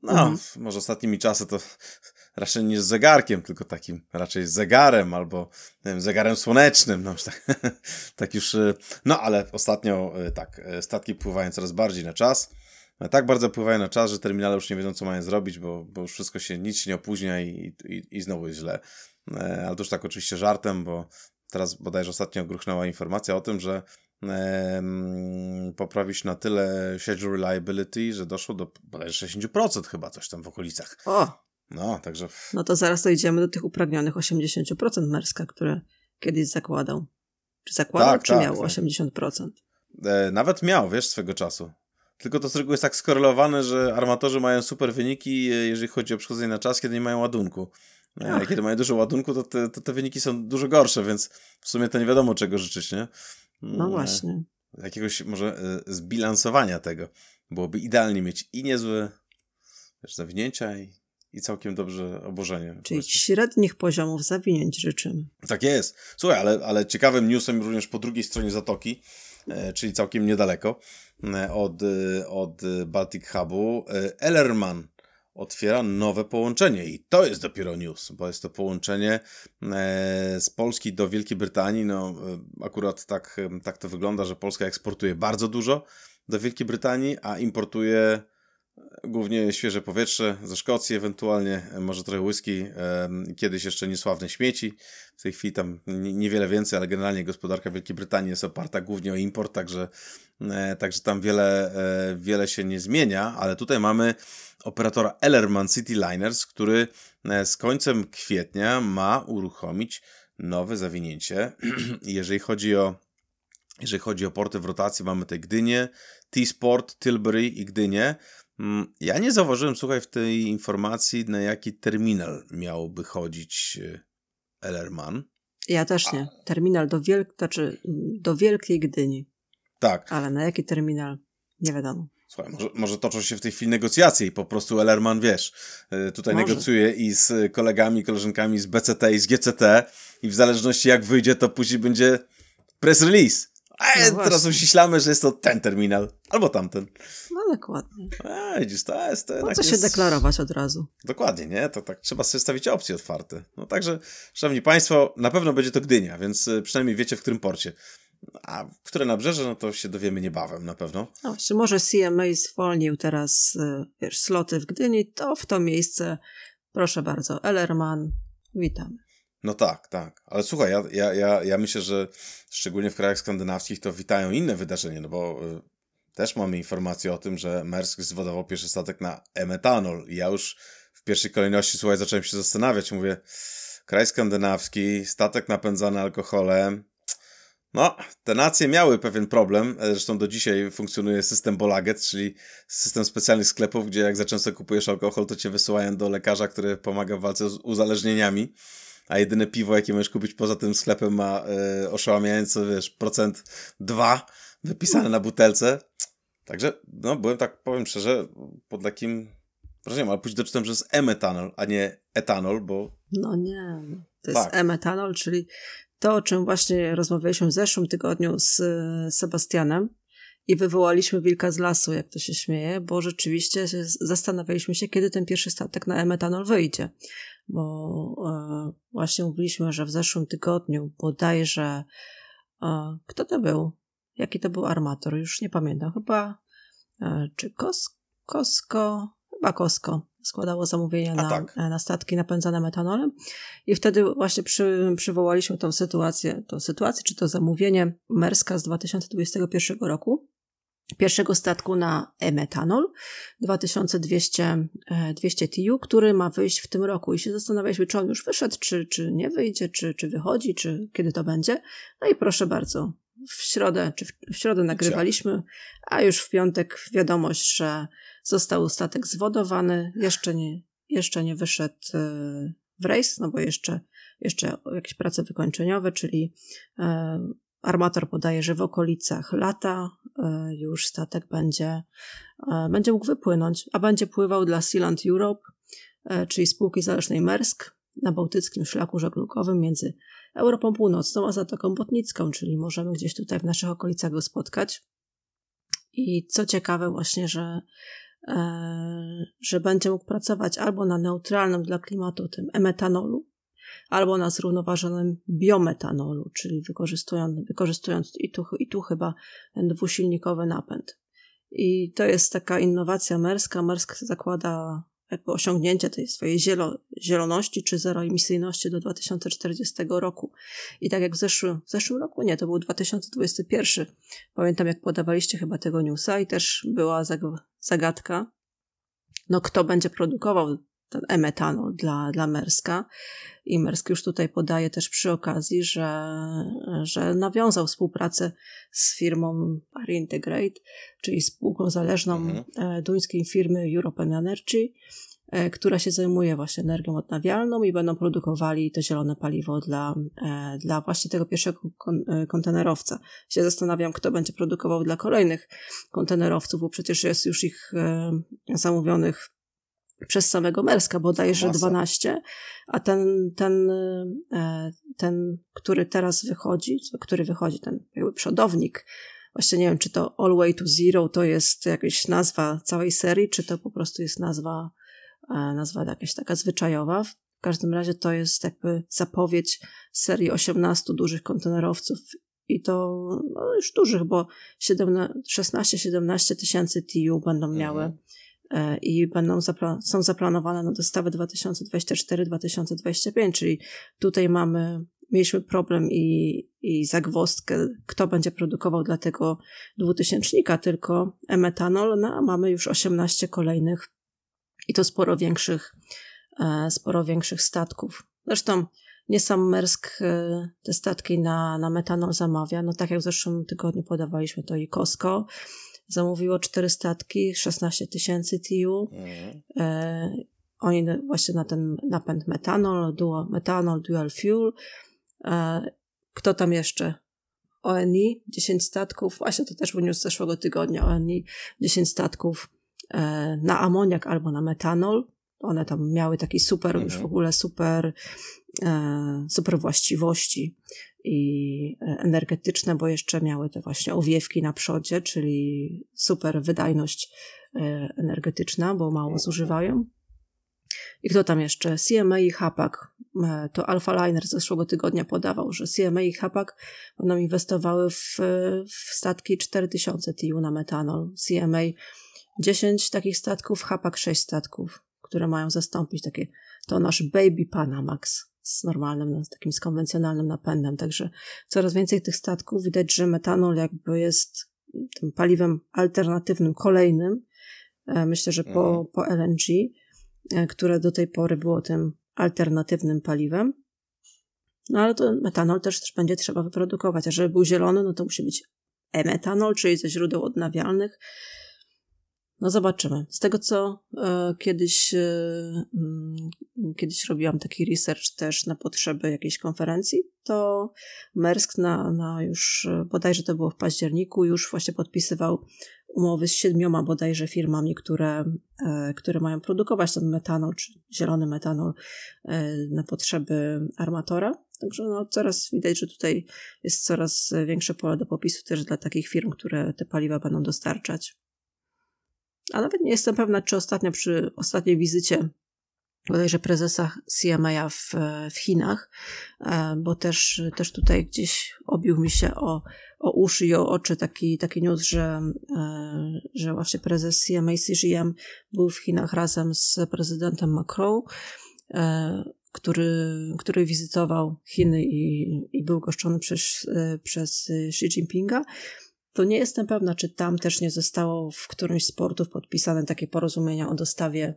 No, mhm. może ostatnimi czasy to raczej nie z zegarkiem, tylko takim raczej z zegarem albo nie wiem, zegarem słonecznym. No, tak, tak już, e, no ale ostatnio e, tak, statki pływają coraz bardziej na czas tak bardzo wpływają na czas, że terminale już nie wiedzą, co mają zrobić, bo, bo już wszystko się, nic się nie opóźnia i, i, i znowu jest źle. E, ale to już tak oczywiście żartem, bo teraz bodajże ostatnio gruchnęła informacja o tym, że poprawić na tyle schedule reliability, że doszło do bodajże 60% chyba coś tam w okolicach. O! No, także... No to zaraz dojdziemy do tych upragnionych 80% Merska, które kiedyś zakładał. Czy zakładał, tak, czy tak, miał tak. 80%? E, nawet miał, wiesz, swego czasu. Tylko to z reguły jest tak skorelowane, że armatorzy mają super wyniki, e, jeżeli chodzi o przychodzenie na czas, kiedy nie mają ładunku. E, Ach. Kiedy mają dużo ładunku, to te, to te wyniki są dużo gorsze, więc w sumie to nie wiadomo czego życzyć, nie? No mm, właśnie. Jakiegoś może e, zbilansowania tego. Byłoby idealnie mieć i niezłe wiesz, zawinięcia i, i całkiem dobrze obłożenie. Czyli właśnie. średnich poziomów zawinięć życzymy. Tak jest. Słuchaj, ale, ale ciekawym newsem również po drugiej stronie zatoki, e, czyli całkiem niedaleko, E, od, e, od Baltic Hubu, e, Ellerman otwiera nowe połączenie i to jest dopiero news, bo jest to połączenie z Polski do Wielkiej Brytanii. No, akurat tak, tak to wygląda, że Polska eksportuje bardzo dużo do Wielkiej Brytanii, a importuje głównie świeże powietrze ze Szkocji, ewentualnie może trochę whisky, kiedyś jeszcze niesławne śmieci. W tej chwili tam niewiele więcej, ale generalnie gospodarka Wielkiej Brytanii jest oparta głównie o import, także, e, także tam wiele, e, wiele się nie zmienia, ale tutaj mamy operatora Ellerman City Liners, który e, z końcem kwietnia ma uruchomić nowe zawinięcie. jeżeli chodzi o jeżeli chodzi o porty w rotacji, mamy te Gdynię, T-Sport, Tilbury i Gdynię. Mm, ja nie zauważyłem, słuchaj, w tej informacji, na jaki terminal miałby chodzić e, Ellerman. Ja też nie. Terminal do, wiel... znaczy, do Wielkiej Gdyni. Tak. Ale na jaki terminal? Nie wiadomo. Słuchaj, może, może toczą się w tej chwili negocjacje i po prostu Ellerman, wiesz, e, tutaj może. negocjuje i z kolegami, koleżankami z BCT i z GCT i w zależności jak wyjdzie, to później będzie press release. A no teraz uściślamy, że jest to ten terminal, albo tamten. No dokładnie. A, widzisz, to jest... To no co się deklarować od razu. Dokładnie, nie? To tak trzeba sobie stawić opcje otwarte. No także, szanowni państwo, na pewno będzie to Gdynia, więc y, przynajmniej wiecie w którym porcie. A które nabrzeże, no to się dowiemy niebawem na pewno. No właśnie, może CMA zwolnił teraz, y, wiesz, sloty w Gdyni, to w to miejsce, proszę bardzo, Ellerman, witamy. No tak, tak. Ale słuchaj, ja, ja, ja, ja myślę, że szczególnie w krajach skandynawskich to witają inne wydarzenie, no bo y, też mamy informację o tym, że Maersk zwodował pierwszy statek na e-metanol. I ja już w pierwszej kolejności, słuchaj, zacząłem się zastanawiać, mówię, kraj skandynawski, statek napędzany alkoholem, no, te nacje miały pewien problem, e, zresztą do dzisiaj funkcjonuje system Bolaget, czyli system specjalnych sklepów, gdzie jak za często kupujesz alkohol, to cię wysyłają do lekarza, który pomaga w walce z uzależnieniami, a jedyne piwo, jakie możesz kupić poza tym sklepem ma oszałamiający, wiesz, procent 2 wypisane na butelce. Także, no, byłem tak, powiem szczerze, pod takim wrażeniem, ale później doczytałem, że jest emetanol, a nie etanol, bo... No nie, to jest tak. emetanol, czyli to, o czym właśnie rozmawialiśmy w zeszłym tygodniu z Sebastianem i wywołaliśmy wilka z lasu, jak to się śmieje, bo rzeczywiście zastanawialiśmy się, kiedy ten pierwszy statek na emetanol wyjdzie. Bo e, właśnie mówiliśmy, że w zeszłym tygodniu bodajże e, kto to był? Jaki to był armator? Już nie pamiętam. Chyba e, czy Kos, Kosko? Chyba Kosko składało zamówienia na, tak. na statki napędzane metanolem. I wtedy właśnie przy, przywołaliśmy tą sytuację, tą sytuację, czy to zamówienie Merska z 2021 roku, pierwszego statku na e-metanol 2200 200 TU, który ma wyjść w tym roku i się zastanawialiśmy, czy on już wyszedł, czy, czy nie wyjdzie, czy, czy wychodzi, czy kiedy to będzie. No i proszę bardzo, w środę, czy w, w środę nagrywaliśmy, a już w piątek wiadomość, że Został statek zwodowany, jeszcze nie, jeszcze nie wyszedł e, w rejs, no bo jeszcze, jeszcze jakieś prace wykończeniowe, czyli e, armator podaje, że w okolicach lata e, już statek będzie, będzie mógł wypłynąć, a będzie pływał dla Sealand Europe, czyli spółki zależnej Mersk na bałtyckim szlaku żeglugowym między Europą Północną a Zatoką Botnicką, czyli możemy gdzieś tutaj w naszych okolicach go spotkać. I co ciekawe właśnie, że E, że będzie mógł pracować albo na neutralnym dla klimatu tym emetanolu, albo na zrównoważonym biometanolu, czyli wykorzystując, wykorzystując i, tu, i tu chyba dwusilnikowy napęd. I to jest taka innowacja merska. Mersk zakłada jakby osiągnięcie tej swojej zielo, zieloności czy zeroemisyjności do 2040 roku. I tak jak w zeszłym, w zeszłym roku, nie, to był 2021. Pamiętam, jak podawaliście chyba tego newsa i też była zagadka, no kto będzie produkował ten emetanol dla, dla Merska. I Mersk już tutaj podaje też przy okazji, że, że nawiązał współpracę z firmą Integrate, czyli spółką zależną mhm. E, duńskiej firmy European Energy, e, która się zajmuje właśnie energią odnawialną i będą produkowali to zielone paliwo dla, e, dla właśnie tego pierwszego kontenerowca. Się zastanawiam, kto będzie produkował dla kolejnych kontenerowców, bo przecież jest już ich zamówionych przez samego Merska, bodajże Masa. 12, a ten, ten, e, ten, który teraz wychodzi, który wychodzi, ten jakby przodownik, właśnie nie wiem, czy to All Way to Zero to jest jakaś nazwa całej serii, czy to po prostu jest nazwa, e, nazwa jakaś taka zwyczajowa. W każdym razie to jest jakby zapowiedź serii 18 dużych kontenerowców i to no już dużych, bo 16-17 tysięcy TU będą miały mhm. E, i będą zapla są zaplanowane na dostawę 2024-2025, czyli tutaj mamy, mieliśmy problem i, i zagwozdkę, kto będzie produkował dla tego dwutysięcznika, tylko emetanol, no a mamy już 18 kolejnych i to sporo większych, e, sporo większych statków. Zresztą nie sam Mersk e, te statki na, na metanol zamawia, no tak jak w zeszłym tygodniu podawaliśmy to i Costco, zamówiło cztery statki, 16 tysięcy TU. Mhm. E, oni właśnie na ten napęd metanol, dual, metanol, dual fuel. E, kto tam jeszcze? ONI, 10 statków, właśnie to też był news z zeszłego tygodnia, ONI, 10 statków e, na amoniak albo na metanol. One tam miały taki super, mhm. już w ogóle super, e, super właściwości i energetyczne, bo jeszcze miały te właśnie owiewki na przodzie, czyli super wydajność e, energetyczna, bo mało zużywają. I kto tam jeszcze? CMA i Hapak. E, to Alpha Liner z zeszłego tygodnia podawał, że CMA i Hapak będą inwestowały w, w statki 4000 TU na metanol. CMA 10 takich statków, Hapak 6 statków, które mają zastąpić takie, to nasz Baby Panamax z normalnym, no, z takim z konwencjonalnym napędem. Także coraz więcej tych statków widać, że metanol jakby jest tym paliwem alternatywnym, kolejnym. E, myślę, że po, mhm. po LNG, e, które do tej pory było tym alternatywnym paliwem. No ale to metanol też, też będzie trzeba wyprodukować, a żeby był zielony, no to musi być e-metanol, czyli ze źródeł odnawialnych. No zobaczymy. Z tego, co e, kiedyś, e, mm, kiedyś robiłam taki research też na potrzeby jakiejś konferencji, to Mersk na, na już, e, bodajże to było w październiku, już właśnie podpisywał umowy z siedmioma bodajże firmami, które, e, które mają produkować ten metanol, czy zielony metanol e, na potrzeby armatora. Także no, coraz widać, że tutaj jest coraz większe pole do popisu też dla takich firm, które te paliwa będą dostarczać. A nawet nie jestem pewna, czy ostatnio przy ostatniej wizycie bodajże prezesa CMA w, w Chinach, e, bo też, też tutaj gdzieś obił mi się o, o uszy i o oczy taki, taki news, że, e, że właśnie prezes CMA CGM był w Chinach razem z prezydentem Macron, e, który, który wizytował Chiny i, i był goszczony przez, przez Xi Jinpinga to nie jestem pewna, czy tam też nie zostało w którymś z portów podpisane takie porozumienia o dostawie,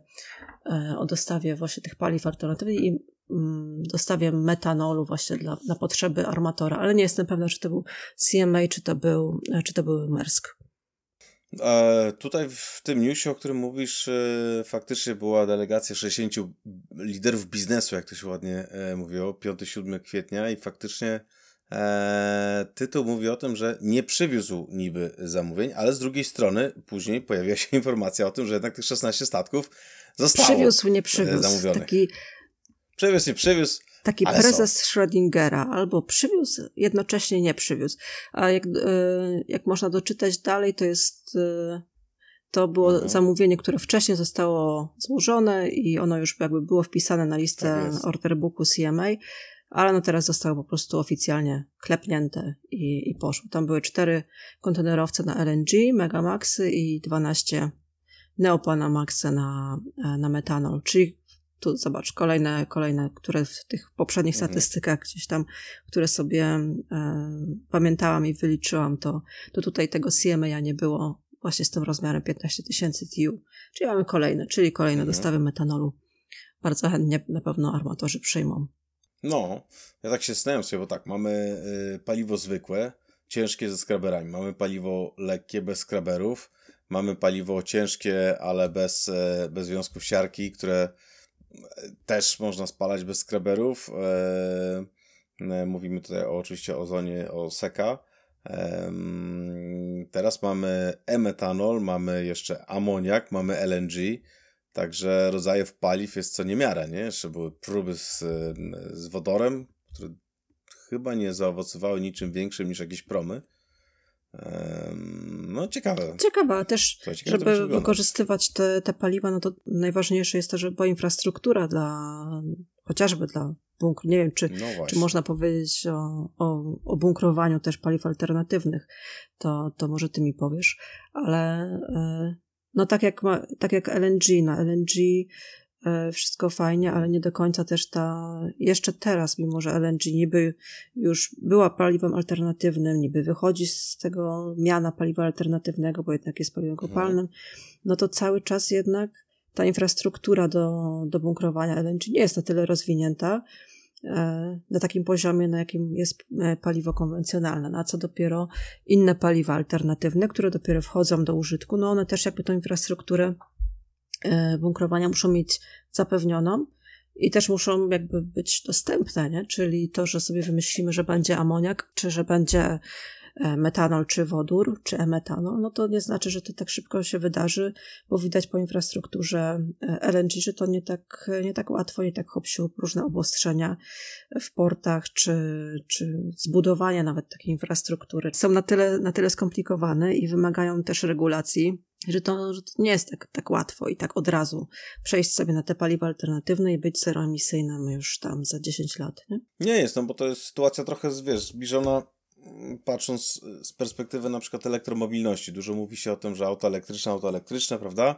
e, o dostawie właśnie tych paliw alternatywnych i mm, dostawie metanolu właśnie dla, na potrzeby armatora, ale nie jestem pewna, czy to był CMA, czy to był, e, czy to był Mersk. E, tutaj w tym newsie, o którym mówisz, e, faktycznie była delegacja 60 liderów biznesu, jak to się ładnie e, mówiło, 5-7 kwietnia i faktycznie Eee, tytuł mówi o tym, że nie przywiózł niby zamówień, ale z drugiej strony później pojawia się informacja o tym, że jednak tych 16 statków zostało Przywiózł, nie przywiózł. Zamówionych. Taki... Przywiózł, nie przywiózł. Taki prezes są. Schrödingera albo przywiózł, jednocześnie nie przywiózł. A jak, e, jak można doczytać dalej, to jest e, to było mhm. zamówienie, które wcześniej zostało złożone i ono już jakby było wpisane na listę tak orderbooku CMA ale no teraz zostało po prostu oficjalnie klepnięte i, i poszło. Tam były cztery kontenerowce na LNG, Megamaxy i 12 Neopanamaxy na, na metanol, czyli tu zobacz, kolejne, kolejne, które w tych poprzednich mhm. statystykach gdzieś tam, które sobie e, pamiętałam i wyliczyłam, to, to tutaj tego CMA nie było właśnie z tym rozmiarem 15 tysięcy TU. Czyli mamy kolejne, czyli kolejne mhm. dostawy metanolu. Bardzo chętnie na pewno armatorzy przyjmą. No, ja tak się zastanawiam sobie, bo tak, mamy y, paliwo zwykłe, ciężkie ze skraberami, mamy paliwo lekkie bez skraberów, mamy paliwo ciężkie, ale bez, y, bez związków siarki, które y, też można spalać bez skraberów. Y, mówimy tutaj o, oczywiście o zonie, o seka. Teraz mamy e-metanol, mamy jeszcze amoniak, mamy LNG. Także rodzajów paliw jest co niemiara, nie? Jeszcze były próby z, z wodorem, które chyba nie zaowocowały niczym większym niż jakieś promy. No, ciekawe. Ciekawe, też, ciekawe, żeby wykorzystywać te, te paliwa, no to najważniejsze jest to, żeby infrastruktura dla, chociażby dla bunkru. Nie wiem, czy, no czy można powiedzieć o, o, o bunkrowaniu też paliw alternatywnych. To, to może ty mi powiesz, ale e, no tak jak, ma, tak jak LNG, na LNG e, wszystko fajnie, ale nie do końca też ta, jeszcze teraz, mimo że LNG niby już była paliwem alternatywnym, niby wychodzi z tego miana paliwa alternatywnego, bo jednak jest paliwem mhm. kopalnym, no to cały czas jednak ta infrastruktura do, do bunkrowania LNG nie jest na tyle rozwinięta, na takim poziomie, na jakim jest e, paliwo konwencjonalne, no a co dopiero inne paliwa alternatywne, które dopiero wchodzą do użytku, no one też jakby tą infrastrukturę e, bunkrowania muszą mieć zapewnioną i też muszą jakby być dostępne, nie? czyli to, że sobie wymyślimy, że będzie amoniak, czy że będzie E, metanol czy wodór, czy e-metanol, no to nie znaczy, że to tak szybko się wydarzy, bo widać po infrastrukturze e, LNG, że to nie tak, nie tak łatwo, nie tak hop różne obostrzenia w portach, czy, czy zbudowania nawet takiej infrastruktury są na tyle, na tyle skomplikowane i wymagają też regulacji, że to, że to nie jest tak, tak łatwo i tak od razu przejść sobie na te paliwa alternatywne i być zeroemisyjnym już tam za 10 lat, nie? Nie jest, no bo to jest sytuacja trochę, wiesz, zbliżona patrząc z perspektywy na przykład elektromobilności, dużo mówi się o tym, że auta elektryczne, auta elektryczne, prawda?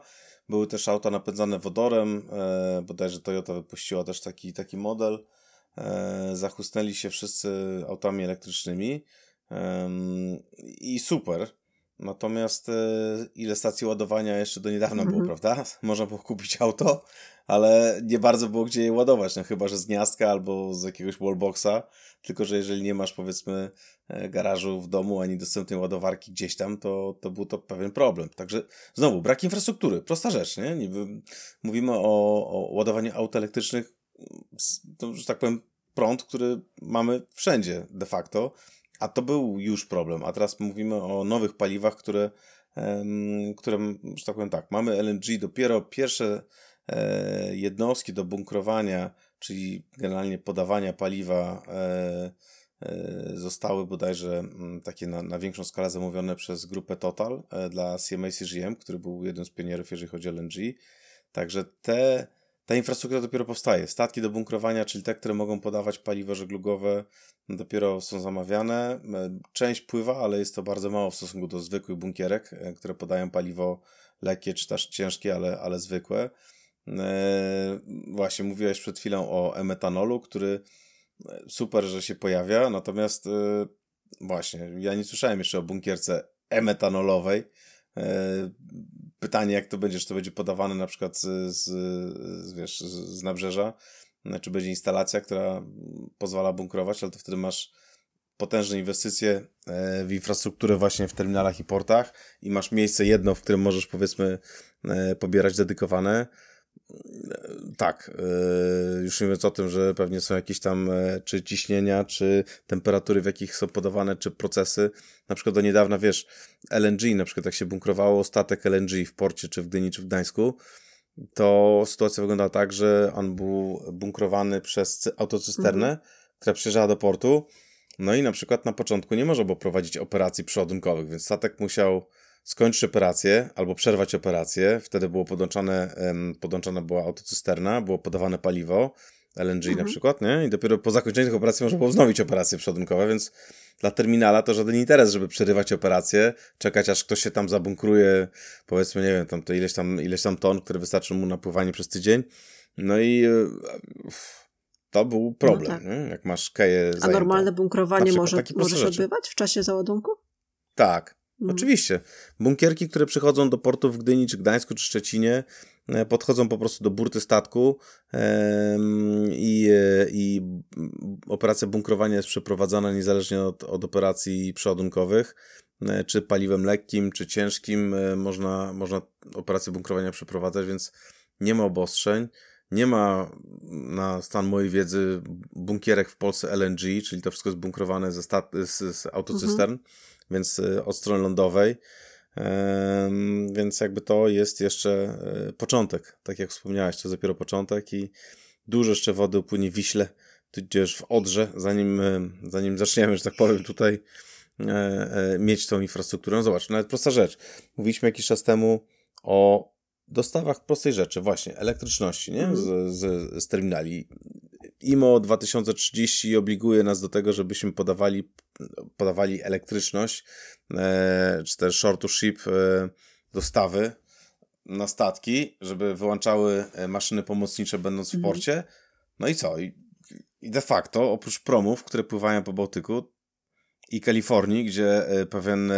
Były też auta napędzane wodorem, e, bodajże Toyota wypuściła też taki, taki model. e, zachusnęli się wszyscy autami elektrycznymi i super. Natomiast e, ile stacji ładowania jeszcze do niedawna było, mhm. prawda? Można było kupić auto, ale nie bardzo było gdzie je ładować, no chyba, że z gniazdka albo z jakiegoś wallboxa, tylko, że jeżeli nie masz powiedzmy e, garażu w domu, ani dostępnej ładowarki gdzieś tam, to, to był to pewien problem. Także znowu, brak infrastruktury, prosta rzecz, nie? Niby mówimy o, o ładowaniu aut elektrycznych, to, że tak powiem, prąd, który mamy wszędzie de facto, a to był już problem, a teraz mówimy o nowych paliwach, które, które że tak powiem tak, mamy LNG, dopiero pierwsze e, jednostki do bunkrowania, czyli generalnie podawania paliwa e, e, zostały bodajże mm, takie na, na większą skalę zamówione przez grupę Total dla CMA CGM, który był jednym z pionierów, jeżeli chodzi o LNG. Także te ta infrastruktura dopiero powstaje. Statki do bunkrowania, czyli te, które mogą podawać paliwo żeglugowe, dopiero są zamawiane. E, część pływa, ale jest to bardzo mało w stosunku do zwykłych bunkierek, e, które podają paliwo lekkie czy też ciężkie, ale, ale zwykłe. E, właśnie mówiłeś przed chwilą o e-metanolu, który super, że się pojawia, natomiast właśnie, ja nie słyszałem jeszcze o bunkierce e-metanolowej. Pytanie, jak to będzie, czy to będzie podawane na przykład z, z, z wiesz, z nabrzeża, czy będzie instalacja, która pozwala bunkrować, ale to wtedy masz potężne inwestycje e, w infrastrukturę właśnie w terminalach i portach i masz miejsce jedno, w którym możesz powiedzmy e, pobierać dedykowane tak, e, już nie mówiąc o tym, że pewnie są jakieś tam e, czy ciśnienia, czy temperatury, w jakich są podawane, czy procesy. Na przykład do niedawna, wiesz, LNG, na przykład jak się bunkrowało statek LNG w porcie, czy w Gdyni, czy w Gdańsku, to sytuacja wyglądała tak, że on był bunkrowany przez autocysternę, mhm. która przyjeżdżała do portu, no i na przykład na początku nie można było prowadzić operacji przeładunkowych, więc statek musiał skończyć operację albo przerwać operację. Wtedy było podłączone, podłączona była autocysterna, było podawane paliwo, LNG mhm. na przykład, nie? I dopiero po zakończeniu tych operacji można było wznowić operacje przodunkowe, więc dla terminala to żaden interes, żeby przerywać operację, czekać aż ktoś się tam zabunkruje, powiedzmy, nie wiem, tam to ileś tam, ileś tam ton, które wystarczy mu na pływanie przez tydzień. No i e, to był problem, no tak. nie? jak masz keję A normalne bunkrowanie może, możesz odbywać w czasie załadunku? Tak, Mhm. Oczywiście. Bunkierki, które przychodzą do portu w Gdyni, czy Gdańsku, czy Szczecinie, e, podchodzą po prostu do burty statku i, e, i operacja bunkrowania jest przeprowadzana niezależnie od, od operacji przeładunkowych, e, czy paliwem lekkim, czy ciężkim, można, można operację bunkrowania przeprowadzać, więc nie ma obostrzeń. Nie ma na stan mojej wiedzy bunkierek w Polsce LNG, czyli to wszystko jest bunkrowane ze stat- z, z autocystern. Mhm więc y, od strony lądowej. Więc jakby to jest jeszcze y, początek. Tak jak wspomniałeś, to dopiero początek i dużo jeszcze wody upłynie w Wiśle, tudzież w Odrze, zanim, y, zanim zaczniemy, że tak powiem, tutaj e, e, mieć tą infrastrukturę. No zobacz, nawet prosta rzecz. Mówiliśmy jakiś czas temu o dostawach prostej rzeczy, właśnie elektryczności nie? Z, z, z terminali. IMO 2030 obliguje nas do tego, żebyśmy podawali, podawali elektryczność, e, czy też short to ship e, dostawy na statki, żeby wyłączały e, maszyny pomocnicze będąc w mhm. porcie. No i co? I, de facto, oprócz promów, które pływają po Bałtyku, i Kalifornii, gdzie pewien,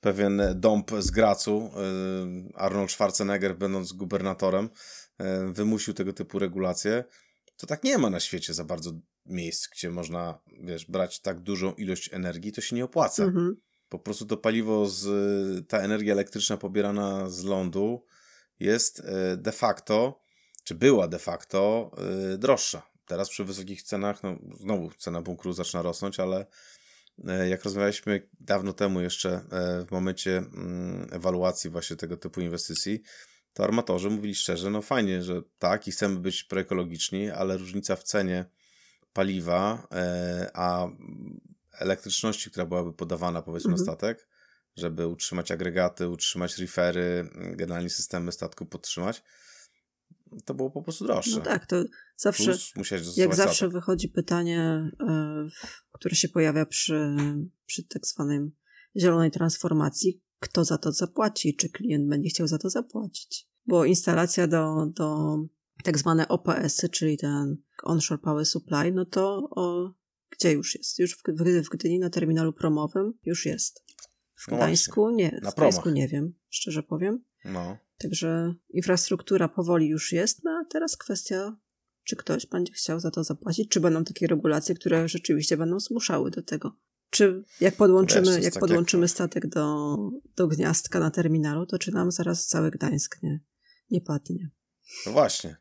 pewien dąb z Gracu, Arnold Schwarzenegger, będąc gubernatorem, wymusił tego typu regulacje, to tak nie ma na świecie za bardzo miejsc, gdzie można, wiesz, brać tak dużą ilość energii, to się nie opłaca. Mhm. Po prostu to paliwo, z, ta energia elektryczna pobierana z lądu jest de facto, czy była de facto droższa. Teraz przy wysokich cenach, no znowu cena bunkru zaczyna rosnąć, ale E, jak rozmawialiśmy dawno temu jeszcze e, w momencie mm, ewaluacji właśnie tego typu inwestycji, to armatorzy mówili szczerze, no fajnie, że tak i chcemy być proekologiczni, ale różnica w cenie paliwa, e, a elektryczności, która byłaby podawana powiedzmy mhm. na statek, żeby utrzymać agregaty, utrzymać rifery, generalnie systemy statku podtrzymać, to było po prostu droższe. No tak, to zawsze, jak zawsze wychodzi pytanie, e, które się pojawia przy, przy tak zwanej zielonej transformacji, kto za to zapłaci, czy klient będzie chciał za to zapłacić. Bo instalacja do, do tak zwane OPS-y, czyli ten onshore power supply, no to o, gdzie już jest? Już w, w, w Gdyni na terminalu promowym już jest. W No Gdańsku właśnie, nie. na W Gdańsku nie wiem, szczerze powiem. No. Także infrastruktura powoli już jest, no a teraz kwestia, czy ktoś będzie chciał za to zapłacić, czy będą takie regulacje, które rzeczywiście będą zmuszały do tego. Czy jak podłączymy, Wiesz, jak tak podłączymy jak- statek do, do gniazdka na terminalu, to czy nam zaraz cały Gdańsk nie, nie padnie? no właśnie.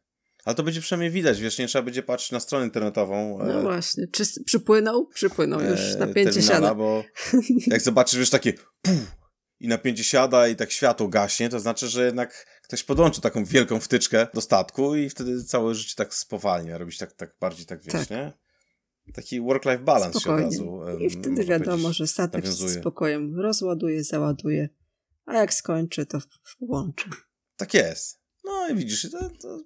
Ale to będzie przynajmniej widać, wiesz, nie trzeba będzie patrzeć na stronę internetową. No e, właśnie. Czy przypłynął? Przypłynął już. e, Napięcie siada. bo jak zobaczysz, wiesz, takie puf, i napięcie siada i tak światło gaśnie, to znaczy, że jednak ktoś podłączył taką wielką wtyczkę do statku i wtedy całe życie tak spowalnia, robić tak, tak bardziej, tak wiesz, Tak. nie? Taki work-life balance Spokojnie. się od razu. I wtedy wiadomo, że statek z spokojem rozładuje, załaduje, a jak skończy, to włączy. Tak jest. No i widzisz, to, to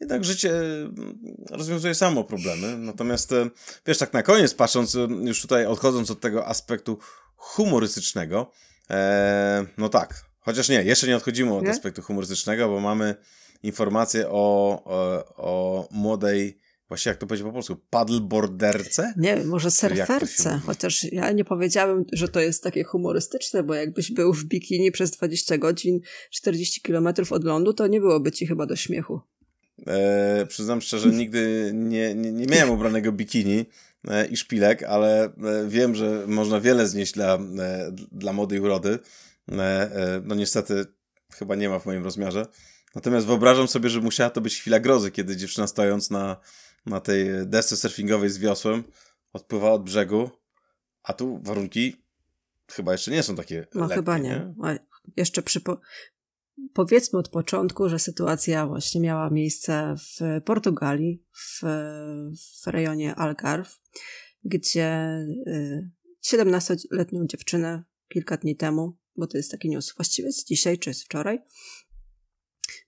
jednak życie mm, rozwiązuje samo problemy. Natomiast, e, wiesz, tak na koniec, patrząc, e, już tutaj odchodząc od tego aspektu humorystycznego, e, no tak, chociaż nie, jeszcze nie odchodzimy od Nie? aspektu humorystycznego, bo mamy informację o, o, o młodej, właśnie jak to powiedzieć po polsku, paddleboarderce? Nie wiem, może surferce, chociaż ja nie powiedziałem, że to jest takie humorystyczne, bo jakbyś był w bikini przez 20 godzin, 40 kilometrów od lądu, to nie byłoby ci chyba do śmiechu. E, przyznam szczerze, nigdy nie, nie, nie miałem ubranego bikini e, i szpilek, ale e, wiem, że można wiele znieść dla, e, dla młodej urody. E, e, no niestety chyba nie ma w moim rozmiarze. Natomiast wyobrażam sobie, że musiała to być chwila grozy, kiedy dziewczyna stojąc na, na tej desce surfingowej z wiosłem odpływa od brzegu, a tu warunki chyba jeszcze nie są takie No lekkie, chyba nie. A jeszcze przypo... powiedzmy od początku, że sytuacja właśnie miała miejsce w Portugalii, w, w rejonie Algarve, gdzie y, 17-letnią dziewczynę kilka dni temu, bo to jest taki news właściwie z dzisiaj czy z wczoraj,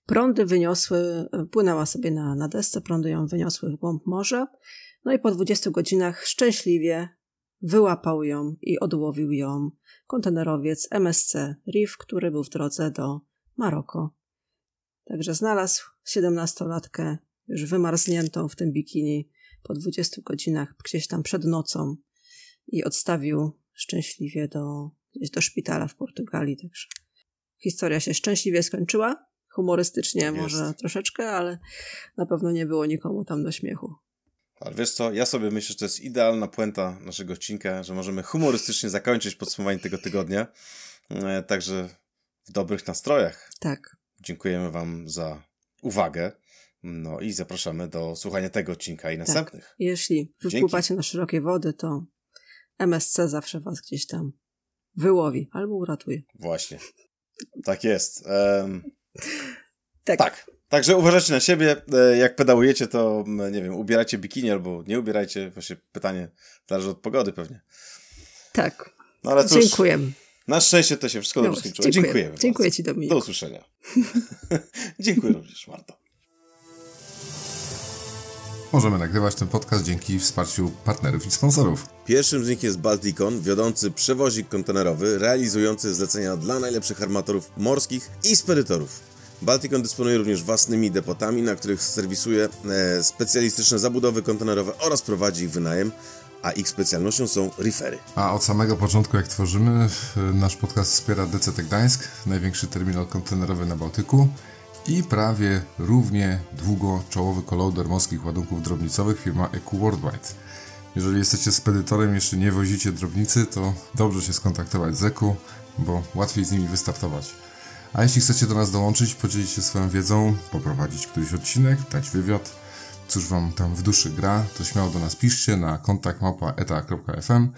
prądy wyniosły, płynęła sobie na, na desce, prądy ją wyniosły w głąb morza, no i po 20 godzinach szczęśliwie wyłapał ją i odłowił ją kontenerowiec MSC Reef, który był w drodze do Maroko. Także znalazł 17-latkę już wymarzniętą w tym bikini po 20 godzinach gdzieś tam przed nocą i odstawił szczęśliwie do, gdzieś do szpitala w Portugalii. Także historia się szczęśliwie skończyła. Humorystycznie Jest. może troszeczkę, ale na pewno nie było nikomu tam do śmiechu. Ale wiesz co, ja sobie myślę, że to jest idealna puenta naszego odcinka, że możemy humorystycznie zakończyć podsumowanie tego tygodnia. E, Także w dobrych nastrojach. Tak. Dziękujemy Wam za uwagę. No i zapraszamy do słuchania tego odcinka i następnych. Jeśli wypływacie na szerokie wody, to MSC zawsze was gdzieś tam wyłowi albo uratuje. Właśnie. Tak jest. Em, Tak. tak. Także uważajcie na siebie. E, Jak pedałujecie, to nie wiem, ubierajcie bikini albo nie ubierajcie. Właśnie pytanie zależy od pogody pewnie. Tak. No ale cóż, Dziękujemy. na szczęście to się wszystko No, dobrze skończyło. dziękuję. Dziękujemy. Dziękuję bardzo. Ci, Dominik. Do usłyszenia. Dziękuję również, Marto. Możemy nagrywać ten podcast dzięki wsparciu partnerów i sponsorów. Pierwszym z nich jest Balticon, wiodący przewozik kontenerowy, realizujący zlecenia dla najlepszych armatorów morskich i spedytorów. Balticon dysponuje również własnymi depotami, na których serwisuje e, specjalistyczne zabudowy kontenerowe oraz prowadzi ich wynajem, a ich specjalnością są reefery. A od samego początku, jak tworzymy, e, nasz podcast wspiera DCT Gdańsk, największy terminal kontenerowy na Bałtyku i prawie równie długo czołowy kolauder morskich ładunków drobnicowych firma EQ Worldwide. Jeżeli jesteście spedytorem jeszcze nie wozicie drobnicy, to dobrze się skontaktować z EQ, bo łatwiej z nimi wystartować. A jeśli chcecie do nas dołączyć, podzielić się swoją wiedzą, poprowadzić któryś odcinek, dać wywiad, cóż wam tam w duszy gra, to śmiało do nas piszcie na kontakt eta.fm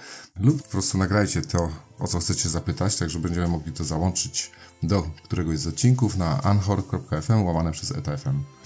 lub po prostu nagrajcie to, o co chcecie zapytać, tak że będziemy mogli to załączyć do któregoś z odcinków na anchor.fm łamane przez eta.fm.